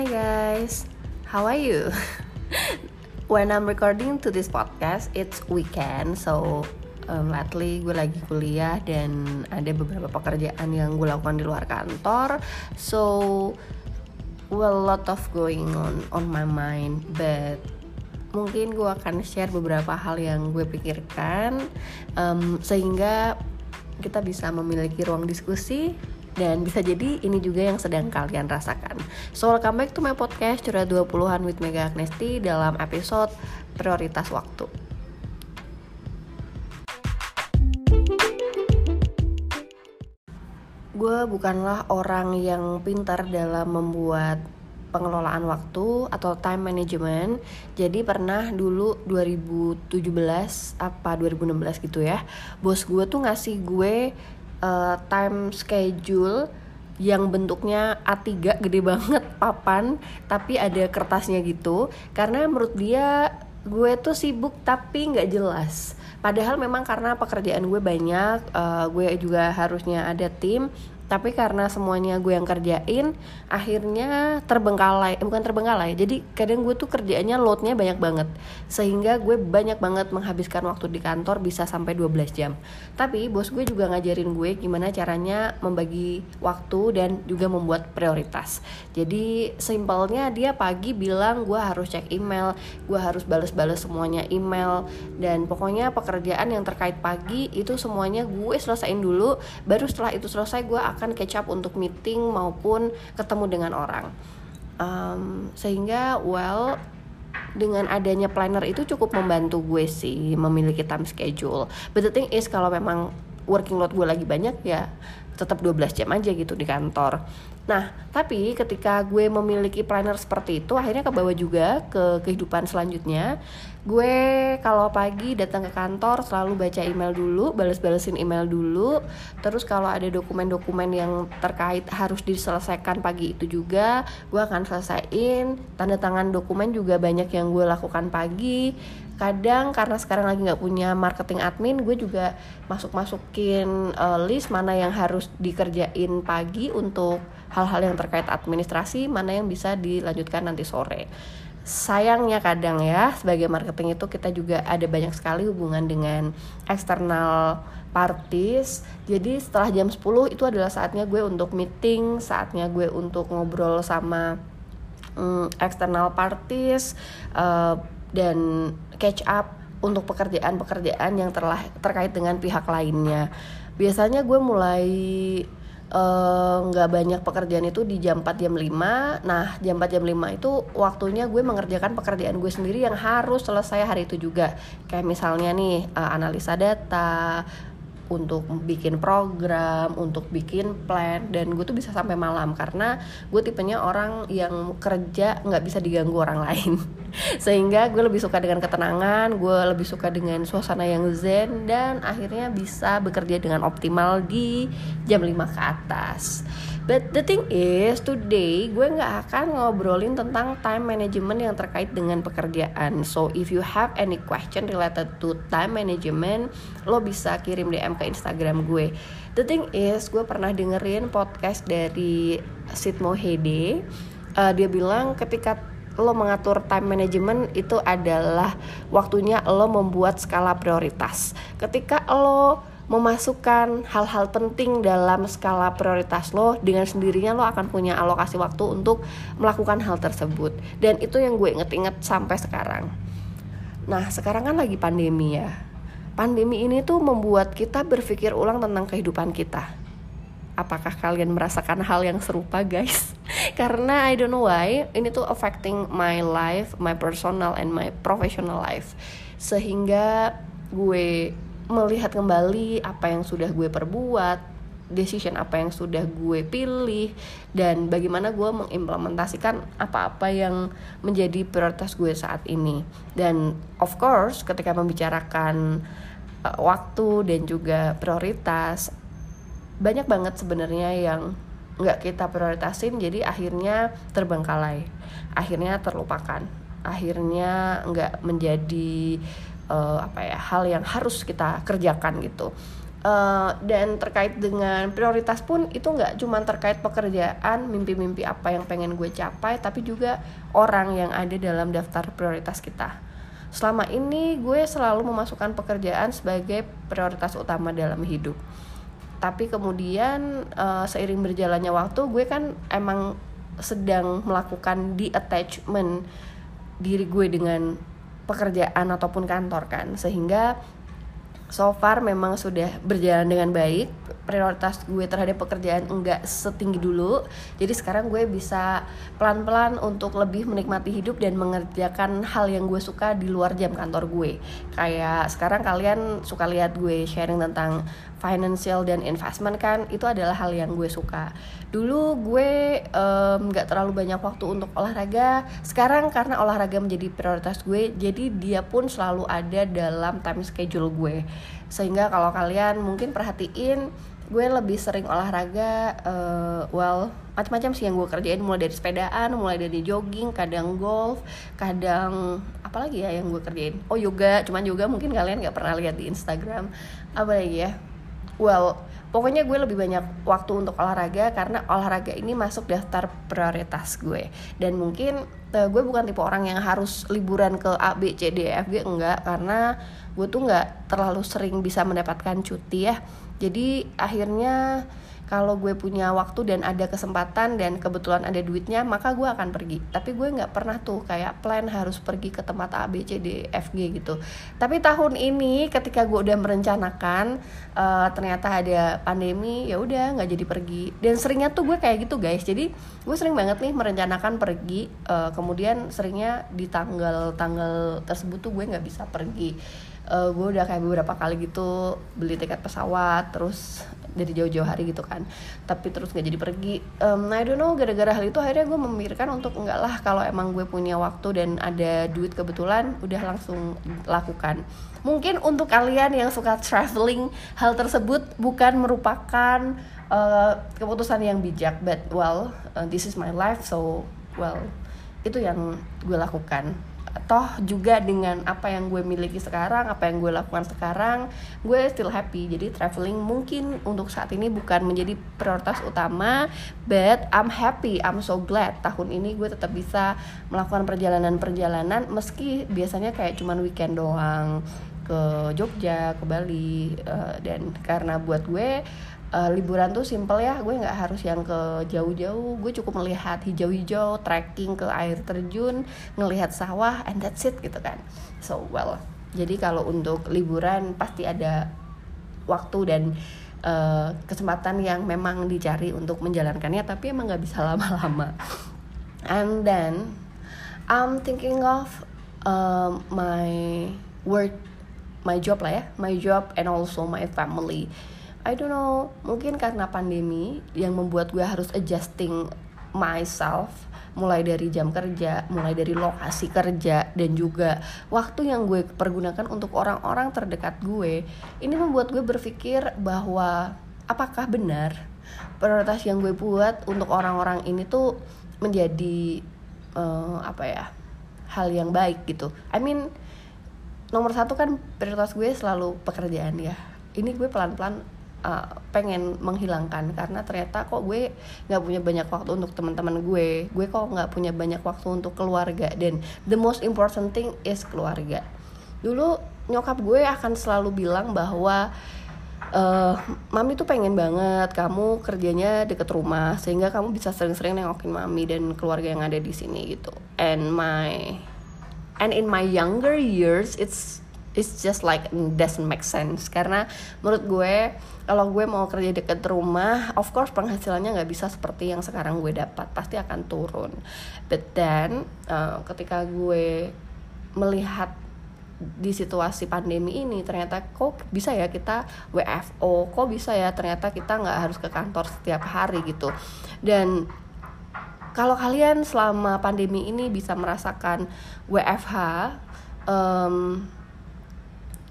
Hi guys, how are you? When I'm recording to this podcast, it's weekend, so um, lately gue lagi kuliah dan ada beberapa pekerjaan yang gue lakukan di luar kantor. So, well, lot of going on on my mind, but mungkin gue akan share beberapa hal yang gue pikirkan um, sehingga kita bisa memiliki ruang diskusi dan bisa jadi ini juga yang sedang kalian rasakan. So welcome back to my podcast Curhat 20-an with Mega Agnesti dalam episode Prioritas Waktu. Gue bukanlah orang yang pintar dalam membuat pengelolaan waktu atau time management. Jadi pernah dulu 2017 apa 2016 gitu ya. Bos gue tuh ngasih gue uh, time schedule yang bentuknya A3 gede banget papan tapi ada kertasnya gitu. Karena menurut dia gue tuh sibuk tapi nggak jelas. Padahal memang karena pekerjaan gue banyak uh, gue juga harusnya ada tim tapi karena semuanya gue yang kerjain akhirnya terbengkalai eh, bukan terbengkalai. Jadi kadang gue tuh kerjaannya loadnya banyak banget. Sehingga gue banyak banget menghabiskan waktu di kantor bisa sampai 12 jam. Tapi bos gue juga ngajarin gue gimana caranya membagi waktu dan juga membuat prioritas. Jadi simpelnya dia pagi bilang gue harus cek email gue harus bales-bales semuanya email. Dan pokoknya pekerjaan yang terkait pagi itu semuanya gue selesaiin dulu. Baru setelah itu selesai gue akan akan catch up untuk meeting maupun ketemu dengan orang. Um, sehingga well dengan adanya planner itu cukup membantu gue sih memiliki time schedule. But the thing is kalau memang working load gue lagi banyak ya tetap 12 jam aja gitu di kantor Nah, tapi ketika gue memiliki planner seperti itu, akhirnya ke bawah juga ke kehidupan selanjutnya. Gue kalau pagi datang ke kantor selalu baca email dulu, balas-balesin email dulu. Terus kalau ada dokumen-dokumen yang terkait harus diselesaikan pagi itu juga, gue akan selesaiin. Tanda tangan dokumen juga banyak yang gue lakukan pagi. Kadang karena sekarang lagi nggak punya marketing admin, gue juga masuk-masukin uh, list mana yang harus dikerjain pagi untuk hal-hal yang terkait administrasi mana yang bisa dilanjutkan nanti sore. Sayangnya kadang ya sebagai marketing itu kita juga ada banyak sekali hubungan dengan eksternal parties. Jadi setelah jam 10 itu adalah saatnya gue untuk meeting saatnya gue untuk ngobrol sama um, eksternal parties uh, dan catch up untuk pekerjaan-pekerjaan yang terlah, terkait dengan pihak lainnya. Biasanya gue mulai nggak uh, banyak pekerjaan itu di jam 4 jam 5 nah jam 4 jam 5 itu waktunya gue mengerjakan pekerjaan gue sendiri yang harus selesai hari itu juga. Kayak misalnya nih uh, analisa data untuk bikin program, untuk bikin plan dan gue tuh bisa sampai malam karena gue tipenya orang yang kerja nggak bisa diganggu orang lain sehingga gue lebih suka dengan ketenangan, gue lebih suka dengan suasana yang zen dan akhirnya bisa bekerja dengan optimal di jam 5 ke atas. But the thing is, today gue nggak akan ngobrolin tentang time management yang terkait dengan pekerjaan. So if you have any question related to time management, lo bisa kirim DM ke Instagram gue. The thing is, gue pernah dengerin podcast dari Sid Mohede. Uh, dia bilang ketika lo mengatur time management itu adalah waktunya lo membuat skala prioritas. Ketika lo memasukkan hal-hal penting dalam skala prioritas lo dengan sendirinya lo akan punya alokasi waktu untuk melakukan hal tersebut. Dan itu yang gue inget-inget sampai sekarang. Nah sekarang kan lagi pandemi ya. Pandemi ini tuh membuat kita berpikir ulang tentang kehidupan kita. Apakah kalian merasakan hal yang serupa guys? Karena I don't know why ini tuh affecting my life my personal and my professional life. Sehingga gue melihat kembali apa yang sudah gue perbuat decision apa yang sudah gue pilih dan bagaimana gue mengimplementasikan apa-apa yang menjadi prioritas gue saat ini. Dan of course ketika membicarakan uh, waktu dan juga prioritas banyak banget sebenarnya yang nggak kita prioritasin jadi akhirnya terbengkalai akhirnya terlupakan akhirnya nggak menjadi uh, apa ya hal yang harus kita kerjakan gitu. Uh, dan terkait dengan prioritas pun itu nggak cuma terkait pekerjaan mimpi-mimpi apa yang pengen gue capai tapi juga orang yang ada dalam daftar prioritas kita. Selama ini gue selalu memasukkan pekerjaan sebagai prioritas utama dalam hidup. Tapi kemudian uh, seiring berjalannya waktu gue kan emang sedang melakukan di attachment diri gue dengan pekerjaan ataupun kantor kan. Sehingga so far memang sudah berjalan dengan baik prioritas gue terhadap pekerjaan enggak setinggi dulu. Jadi sekarang gue bisa pelan-pelan untuk lebih menikmati hidup dan mengerjakan hal yang gue suka di luar jam kantor gue. Kayak sekarang kalian suka lihat gue sharing tentang financial dan investment kan? Itu adalah hal yang gue suka. Dulu gue nggak um, terlalu banyak waktu untuk olahraga. Sekarang karena olahraga menjadi prioritas gue jadi dia pun selalu ada dalam time schedule gue. Sehingga kalau kalian mungkin perhatiin gue lebih sering olahraga uh, well macam-macam sih yang gue kerjain. Mulai dari sepedaan mulai dari jogging kadang golf kadang apalagi ya yang gue kerjain? Oh yoga. Cuman yoga mungkin kalian nggak pernah lihat di Instagram. Apa lagi ya well pokoknya gue lebih banyak waktu untuk olahraga karena olahraga ini masuk daftar prioritas gue. Dan mungkin uh, gue bukan tipe orang yang harus liburan ke A B C D E F G enggak. Karena gue tuh nggak terlalu sering bisa mendapatkan cuti ya. Jadi akhirnya kalau gue punya waktu dan ada kesempatan dan kebetulan ada duitnya maka gue akan pergi. Tapi gue nggak pernah tuh kayak plan harus pergi ke tempat A B C D F G gitu. Tapi tahun ini ketika gue udah merencanakan uh, ternyata ada pandemi ya udah nggak jadi pergi. Dan seringnya tuh gue kayak gitu guys. Jadi gue sering banget nih merencanakan pergi uh, kemudian seringnya di tanggal-tanggal tersebut tuh gue nggak bisa pergi. Uh, gue udah kayak beberapa kali gitu beli tiket pesawat terus dari jauh-jauh hari gitu kan. Tapi terus nggak jadi pergi. Um, I don't know gara-gara hal itu akhirnya gue memikirkan untuk enggak lah kalau emang gue punya waktu dan ada duit kebetulan udah langsung lakukan. Mungkin untuk kalian yang suka traveling hal tersebut bukan merupakan uh, keputusan yang bijak but well uh, this is my life so well itu yang gue lakukan toh juga dengan apa yang gue miliki sekarang apa yang gue lakukan sekarang gue still happy. Jadi traveling mungkin untuk saat ini bukan menjadi prioritas utama but I'm happy I'm so glad tahun ini gue tetap bisa melakukan perjalanan-perjalanan meski biasanya kayak cuman weekend doang ke Jogja ke Bali uh, dan karena buat gue uh, liburan tuh simple ya gue nggak harus yang ke jauh-jauh. Gue cukup melihat hijau-hijau trekking ke air terjun ngelihat sawah and that's it gitu kan. So well jadi kalau untuk liburan pasti ada waktu dan uh, kesempatan yang memang dicari untuk menjalankannya tapi emang nggak bisa lama-lama. And then I'm thinking of uh, my work my job lah ya my job and also my family I don't know mungkin karena pandemi yang membuat gue harus adjusting myself mulai dari jam kerja, mulai dari lokasi kerja dan juga waktu yang gue pergunakan untuk orang-orang terdekat gue. Ini membuat gue berpikir bahwa apakah benar prioritas yang gue buat untuk orang-orang ini tuh menjadi uh, apa ya hal yang baik gitu. I mean nomor satu kan prioritas gue selalu pekerjaan ya. Ini gue pelan-pelan uh, pengen menghilangkan. Karena ternyata kok gue nggak punya banyak waktu untuk teman-teman gue. Gue kok nggak punya banyak waktu untuk keluarga. Dan the most important thing is keluarga. Dulu nyokap gue akan selalu bilang bahwa uh, mami tuh pengen banget kamu kerjanya deket rumah sehingga kamu bisa sering-sering nengokin mami dan keluarga yang ada di sini gitu. And my and in my younger years it's it's just like doesn't make sense. Karena menurut gue kalau gue mau kerja deket rumah of course penghasilannya nggak bisa seperti yang sekarang gue dapat pasti akan turun. But then uh, ketika gue melihat di situasi pandemi ini ternyata kok bisa ya kita WFO kok bisa ya ternyata kita nggak harus ke kantor setiap hari gitu. Dan kalau kalian selama pandemi ini bisa merasakan WFH um,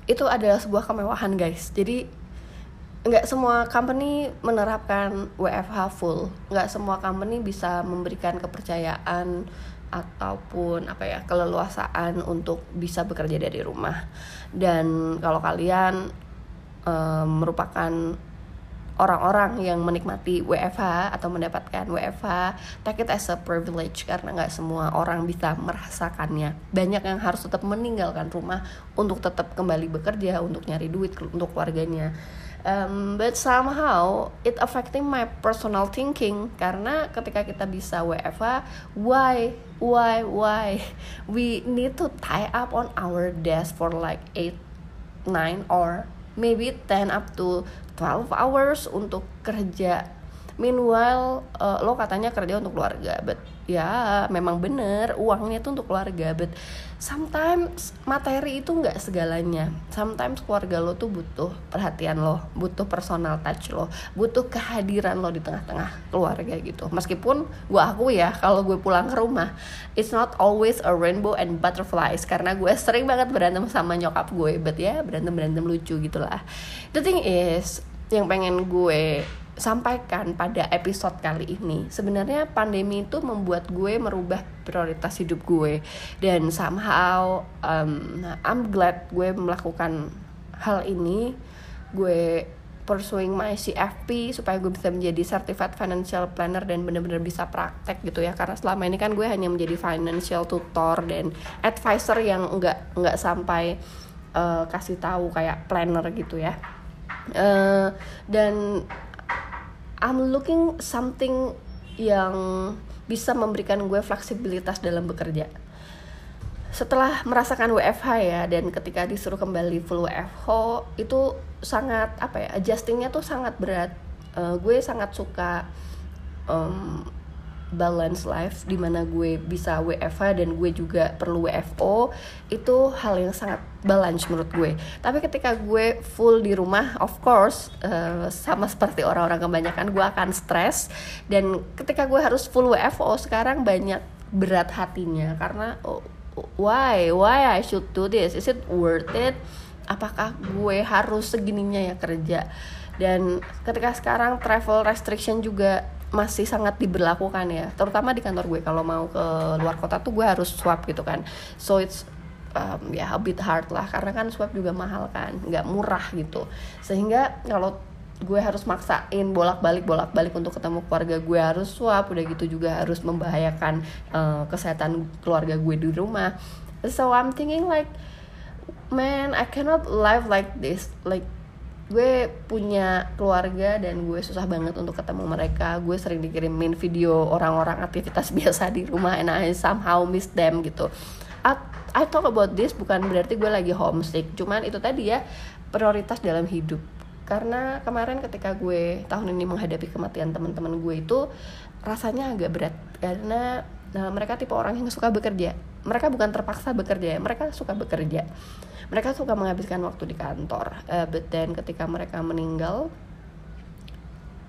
itu adalah sebuah kemewahan guys. Jadi nggak semua company menerapkan WFH full. Nggak semua company bisa memberikan kepercayaan ataupun apa ya keleluasaan untuk bisa bekerja dari rumah. Dan kalau kalian um, merupakan orang-orang yang menikmati WFH atau mendapatkan WFH take it as a privilege karena nggak semua orang bisa merasakannya. Banyak yang harus tetap meninggalkan rumah untuk tetap kembali bekerja untuk nyari duit untuk keluarganya um, but somehow it affecting my personal thinking. Karena ketika kita bisa WFH why why why? We need to tie up on our desk for like 8 9 or maybe 10 up to 12 hours untuk kerja. Meanwhile uh, lo katanya kerja untuk keluarga but ya memang bener uangnya tuh untuk keluarga but sometimes materi itu nggak segalanya. Sometimes keluarga lo tuh butuh perhatian lo butuh personal touch lo butuh kehadiran lo di tengah-tengah keluarga gitu. Meskipun gue aku ya kalau gue pulang ke rumah it's not always a rainbow and butterflies karena gue sering banget berantem sama nyokap gue but ya berantem berantem lucu gitulah. The thing is yang pengen gue sampaikan pada episode kali ini sebenarnya pandemi itu membuat gue merubah prioritas hidup gue. Dan somehow um, I'm glad gue melakukan hal ini. Gue pursuing my CFP supaya gue bisa menjadi certified financial planner dan benar-benar bisa praktek gitu ya. Karena selama ini kan gue hanya menjadi financial tutor dan advisor yang nggak nggak sampai uh, kasih tahu kayak planner gitu ya. Uh, dan I'm looking something yang bisa memberikan gue fleksibilitas dalam bekerja. Setelah merasakan WFH ya dan ketika disuruh kembali full WFH itu sangat apa ya adjustingnya tuh sangat berat. Uh, gue sangat suka um, balance life di mana gue bisa WFH dan gue juga perlu WFO itu hal yang sangat balance menurut gue. Tapi ketika gue full di rumah of course uh, sama seperti orang-orang kebanyakan gue akan stres dan ketika gue harus full WFO sekarang banyak berat hatinya. Karena oh, why? Why I should do this? Is it worth it? Apakah gue harus segininya ya kerja? Dan ketika sekarang travel restriction juga masih sangat diberlakukan ya. Terutama di kantor gue kalau mau ke luar kota tuh gue harus swab gitu kan. So it's um, ya a bit hard lah karena kan swab juga mahal kan nggak murah gitu. Sehingga kalau gue harus maksain bolak-balik bolak-balik untuk ketemu keluarga gue harus swab udah gitu juga harus membahayakan uh, kesehatan keluarga gue di rumah. So I'm thinking like man I cannot live like this like gue punya keluarga dan gue susah banget untuk ketemu mereka. Gue sering dikirimin video orang-orang aktivitas biasa di rumah and I somehow miss them gitu. I, I talk about this bukan berarti gue lagi homesick. Cuman itu tadi ya prioritas dalam hidup. Karena kemarin ketika gue tahun ini menghadapi kematian teman-teman gue itu rasanya agak berat. Karena nah, mereka tipe orang yang suka bekerja. Mereka bukan terpaksa bekerja ya mereka suka bekerja. Mereka suka menghabiskan waktu di kantor. Uh, but then ketika mereka meninggal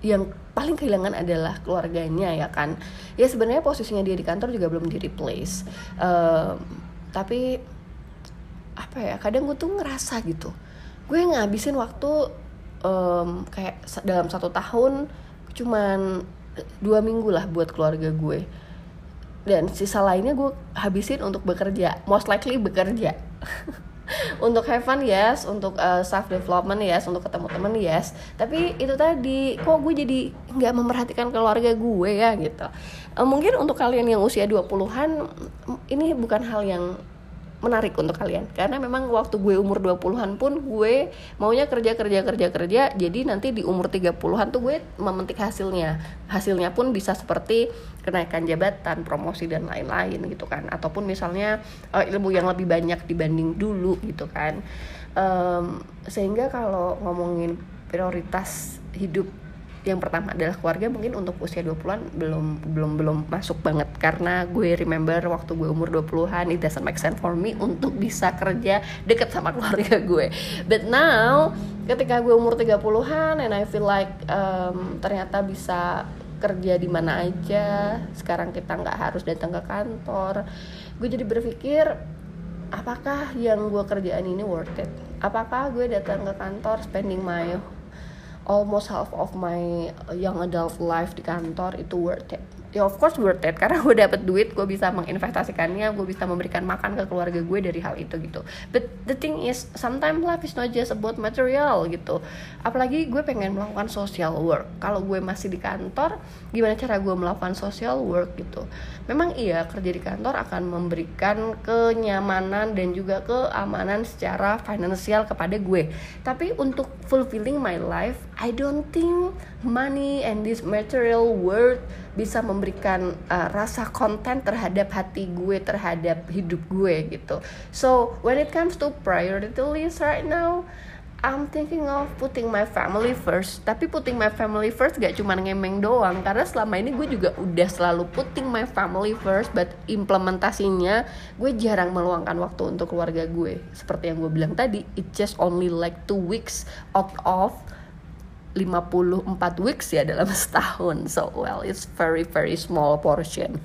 yang paling kehilangan adalah keluarganya ya kan? Ya sebenarnya posisinya dia di kantor juga belum di replace. Uh, tapi apa ya kadang gue tuh ngerasa gitu. Gue ngabisin waktu um, kayak dalam satu tahun cuman dua minggu lah buat keluarga gue dan sisa lainnya gue habisin untuk bekerja. Most likely bekerja. Untuk have fun yes. Untuk uh, self development yes. Untuk ketemu temen yes. Tapi itu tadi kok gue jadi nggak memperhatikan keluarga gue ya gitu. Uh, mungkin untuk kalian yang usia 20-an ini bukan hal yang menarik untuk kalian. Karena memang waktu gue umur 20-an pun gue maunya kerja kerja kerja kerja. Jadi nanti di umur 30-an tuh gue memetik hasilnya. Hasilnya pun bisa seperti kenaikan jabatan promosi dan lain-lain gitu kan. Ataupun misalnya uh, ilmu yang lebih banyak dibanding dulu gitu kan. Um, sehingga kalau ngomongin prioritas hidup yang pertama adalah keluarga mungkin untuk usia 20-an belum belum belum masuk banget. Karena gue remember waktu gue umur 20-an it doesn't make sense for me untuk bisa kerja deket sama keluarga gue. But now ketika gue umur 30-an and I feel like um, ternyata bisa kerja di mana aja sekarang kita nggak harus datang ke kantor. Gue jadi berpikir apakah yang gue kerjaan ini worth it? Apakah gue datang ke kantor spending my almost half of my young adult life di kantor itu worth it ya of course worth it karena gue dapet duit gue bisa menginvestasikannya gue bisa memberikan makan ke keluarga gue dari hal itu gitu. But the thing is sometimes life is not just about material gitu. Apalagi gue pengen melakukan social work. Kalau gue masih di kantor gimana cara gue melakukan social work gitu? Memang iya kerja di kantor akan memberikan kenyamanan dan juga keamanan secara finansial kepada gue tapi untuk fulfilling my life I don't think money and this material world bisa memberikan uh, rasa konten terhadap hati gue terhadap hidup gue gitu. So when it comes to priority list right now I'm thinking of putting my family first. Tapi putting my family first gak cuma ngemeng doang Karena selama ini gue juga udah selalu putting my family first But implementasinya gue jarang meluangkan waktu untuk keluarga gue. Seperti yang gue bilang tadi It just only like two weeks out of 54 weeks ya dalam setahun. So well it's very very small portion.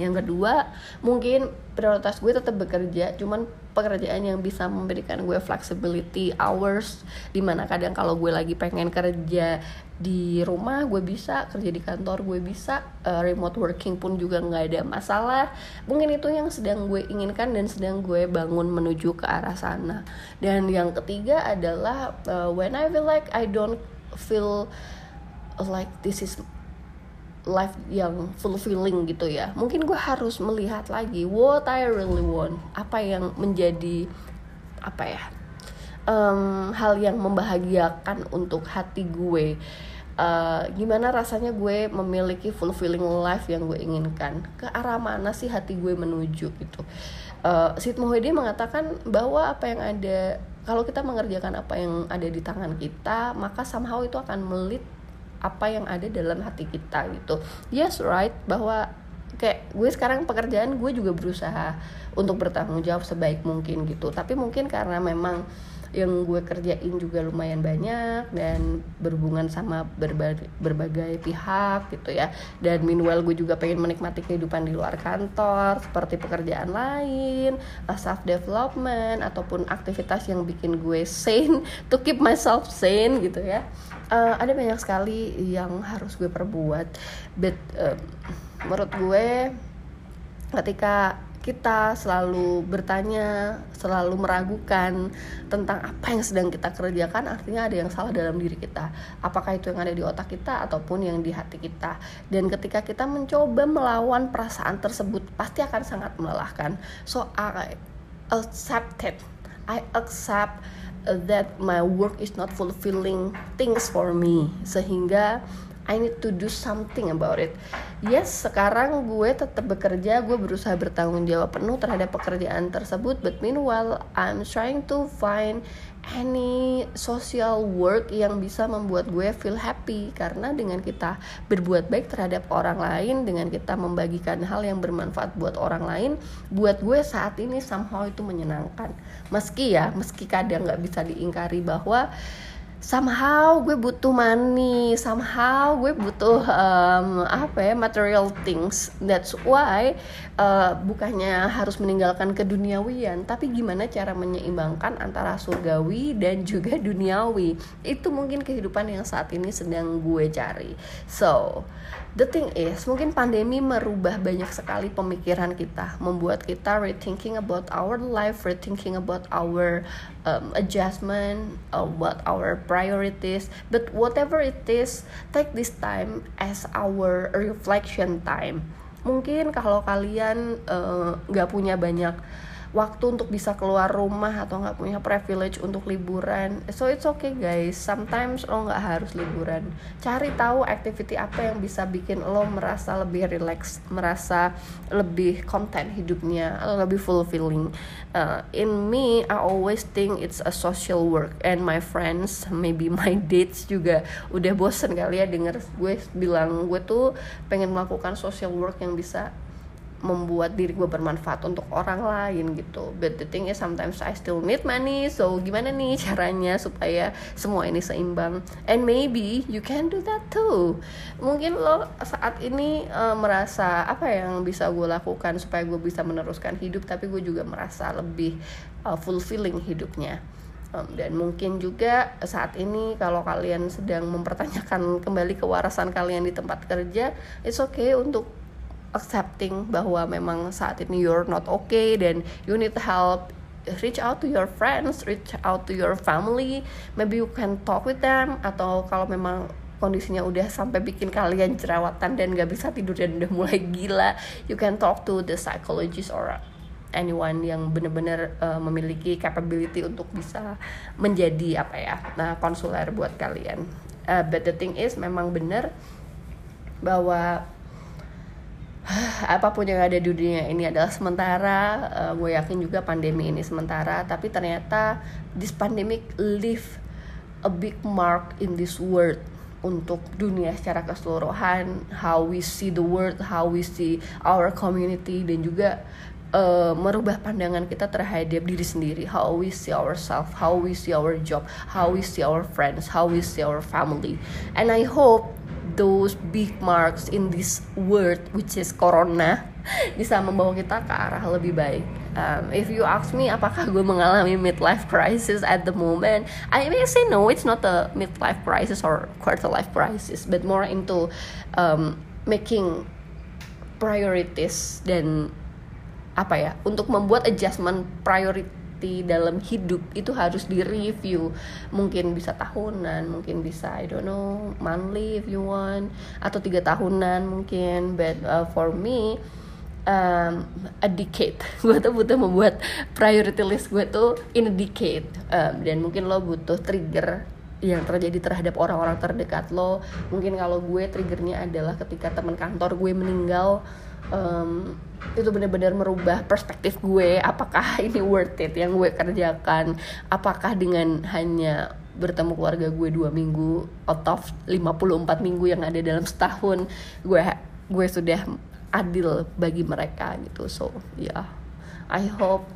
Yang kedua mungkin prioritas gue tetap bekerja cuman pekerjaan yang bisa memberikan gue flexibility hours di mana kadang kalau gue lagi pengen kerja di rumah gue bisa kerja di kantor gue bisa uh, remote working pun juga nggak ada masalah. Mungkin itu yang sedang gue inginkan dan sedang gue bangun menuju ke arah sana. Dan yang ketiga adalah uh, when I feel like I don't feel like this is life yang fulfilling gitu ya. Mungkin gue harus melihat lagi what I really want. Apa yang menjadi apa ya um, hal yang membahagiakan untuk hati gue. Uh, gimana rasanya gue memiliki fulfilling life yang gue inginkan? Ke arah mana sih hati gue menuju gitu? Uh, Sid Muhyiddin mengatakan bahwa apa yang ada kalau kita mengerjakan apa yang ada di tangan kita maka somehow itu akan melit apa yang ada dalam hati kita gitu. Yes right bahwa kayak gue sekarang pekerjaan gue juga berusaha untuk bertanggung jawab sebaik mungkin gitu. Tapi mungkin karena memang yang gue kerjain juga lumayan banyak dan berhubungan sama berbagai, berbagai pihak gitu ya. Dan meanwhile gue juga pengen menikmati kehidupan di luar kantor seperti pekerjaan lain self development ataupun aktivitas yang bikin gue sane to keep myself sane gitu ya. Uh, ada banyak sekali yang harus gue perbuat but uh, menurut gue ketika kita selalu bertanya, selalu meragukan tentang apa yang sedang kita kerjakan, artinya ada yang salah dalam diri kita. Apakah itu yang ada di otak kita ataupun yang di hati kita. Dan ketika kita mencoba melawan perasaan tersebut, pasti akan sangat melelahkan. So I accept it. I accept that my work is not fulfilling things for me. Sehingga I need to do something about it. Yes, sekarang gue tetap bekerja, gue berusaha bertanggung jawab penuh terhadap pekerjaan tersebut. But meanwhile, I'm trying to find any social work yang bisa membuat gue feel happy karena dengan kita berbuat baik terhadap orang lain dengan kita membagikan hal yang bermanfaat buat orang lain buat gue saat ini somehow itu menyenangkan meski ya meski kadang nggak bisa diingkari bahwa somehow gue butuh money. Somehow gue butuh um, apa ya material things. That's why uh, bukannya harus meninggalkan keduniawian tapi gimana cara menyeimbangkan antara surgawi dan juga duniawi. Itu mungkin kehidupan yang saat ini sedang gue cari. So the thing is mungkin pandemi merubah banyak sekali pemikiran kita membuat kita rethinking about our life rethinking about our um, adjustment about our priorities but whatever it is take this time as our reflection time. Mungkin kalau kalian uh, nggak uh, punya banyak waktu untuk bisa keluar rumah atau nggak punya privilege untuk liburan. So it's okay guys. Sometimes lo nggak harus liburan. Cari tahu activity apa yang bisa bikin lo merasa lebih relax merasa lebih konten hidupnya atau lebih fulfilling. Uh, in me I always think it's a social work. And my friends maybe my dates juga udah bosen kali ya denger gue bilang gue tuh pengen melakukan social work yang bisa membuat diri gue bermanfaat untuk orang lain gitu. But the thing is sometimes I still need money so gimana nih caranya supaya semua ini seimbang? And maybe you can do that too. Mungkin lo saat ini uh, merasa apa yang bisa gue lakukan supaya gue bisa meneruskan hidup tapi gue juga merasa lebih uh, fulfilling hidupnya. Um, dan mungkin juga saat ini kalau kalian sedang mempertanyakan kembali kewarasan kalian di tempat kerja it's okay untuk accepting bahwa memang saat ini you're not okay dan you need help reach out to your friends, reach out to your family, maybe you can talk with them atau kalau memang kondisinya udah sampai bikin kalian jerawatan dan gak bisa tidur dan udah mulai gila, you can talk to the psychologist or anyone yang benar-benar uh, memiliki capability untuk bisa menjadi apa ya, nah konsuler buat kalian. Uh, but the thing is memang benar bahwa apa pun yang ada di dunia ini adalah sementara. Uh, gue yakin juga pandemi ini sementara tapi ternyata this pandemic leave a big mark in this world untuk dunia secara keseluruhan. How we see the world how we see our community dan juga uh, merubah pandangan kita terhadap diri sendiri. How we see ourselves how we see our job how we see our friends how we see our family. And I hope those big marks in this world which is corona bisa membawa kita ke arah lebih baik. Um, if you ask me apakah gue mengalami midlife crisis at the moment, I may say no, it's not a midlife crisis or quarter life crisis, but more into um, making priorities dan apa ya untuk membuat adjustment priority seperti dalam hidup itu harus direview. Mungkin bisa tahunan mungkin bisa I don't know monthly if you want atau tiga tahunan mungkin. But uh, for me um, a decade. Gue tuh butuh membuat priority list gue tuh in a decade. Um, dan mungkin lo butuh trigger yang terjadi terhadap orang-orang terdekat lo. Mungkin kalau gue triggernya adalah ketika teman kantor gue meninggal um, itu benar-benar merubah perspektif gue. Apakah ini worth it yang gue kerjakan? Apakah dengan hanya bertemu keluarga gue dua minggu out of 54 minggu yang ada dalam setahun gue gue sudah adil bagi mereka gitu. So ya yeah. I hope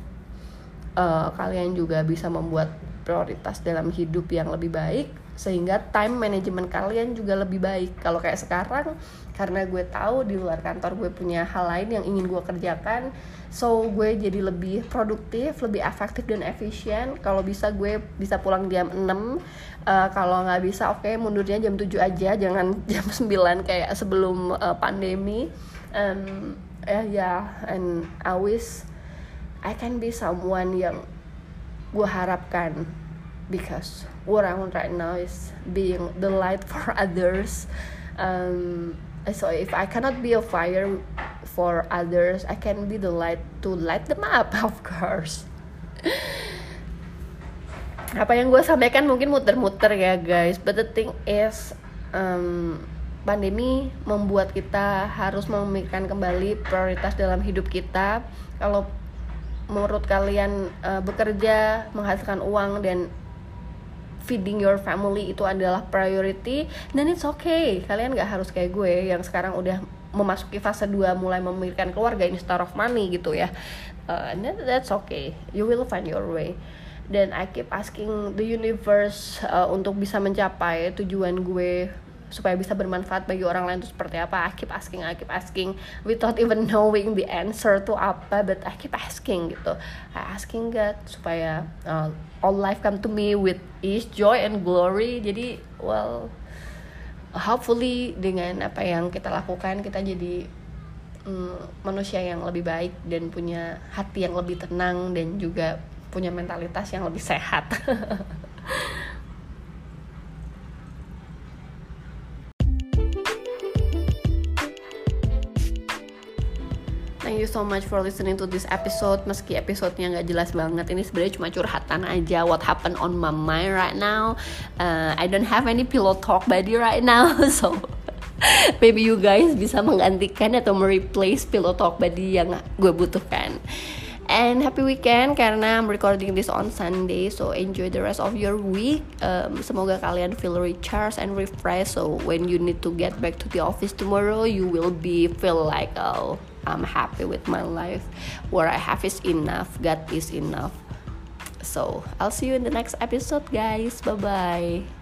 uh, kalian juga bisa membuat prioritas dalam hidup yang lebih baik sehingga time management kalian juga lebih baik. Kalau kayak sekarang karena gue tahu di luar kantor gue punya hal lain yang ingin gue kerjakan so gue jadi lebih produktif lebih efektif dan efisien. Kalau bisa gue bisa pulang jam 6 uh, eh, kalau nggak bisa oke okay, mundurnya jam 7 aja jangan jam 9 kayak sebelum uh, pandemi. Um, ya uh, yeah, and wish I can be someone yang gue harapkan because what I want right now is being the light for others. Um, so if I cannot be a fire for others, I can be the light to light them up, of course. Apa yang gue sampaikan mungkin muter-muter ya guys, but the thing is, um, pandemi membuat kita harus memikirkan kembali prioritas dalam hidup kita. Kalau menurut kalian uh, bekerja menghasilkan uang dan feeding your family itu adalah priority dan it's okay. Kalian gak harus kayak gue yang sekarang udah memasuki fase 2 mulai memikirkan keluarga instead of money gitu ya. Uh, that, that's okay. You will find your way. Dan I keep asking the universe uh, untuk bisa mencapai tujuan gue supaya bisa bermanfaat bagi orang lain itu seperti apa. I keep asking I keep asking without even knowing the answer to apa but I keep asking gitu. I asking God supaya uh, all life come to me with ease joy and glory. Jadi well hopefully dengan apa yang kita lakukan kita jadi um, manusia yang lebih baik dan punya hati yang lebih tenang dan juga punya mentalitas yang lebih sehat Thank you so much for listening to this episode. Meski episodenya nggak jelas banget, ini sebenarnya cuma curhatan aja. What happened on my mind right now? Uh, I don't have any pillow talk buddy right now, so maybe you guys bisa menggantikan atau mereplace pillow talk buddy yang gue butuhkan. And happy weekend karena I'm recording this on Sunday, so enjoy the rest of your week. Um, semoga kalian feel recharged and refreshed. So when you need to get back to the office tomorrow, you will be feel like oh I'm happy with my life. What I have is enough. God is enough. So, I'll see you in the next episode, guys. Bye bye.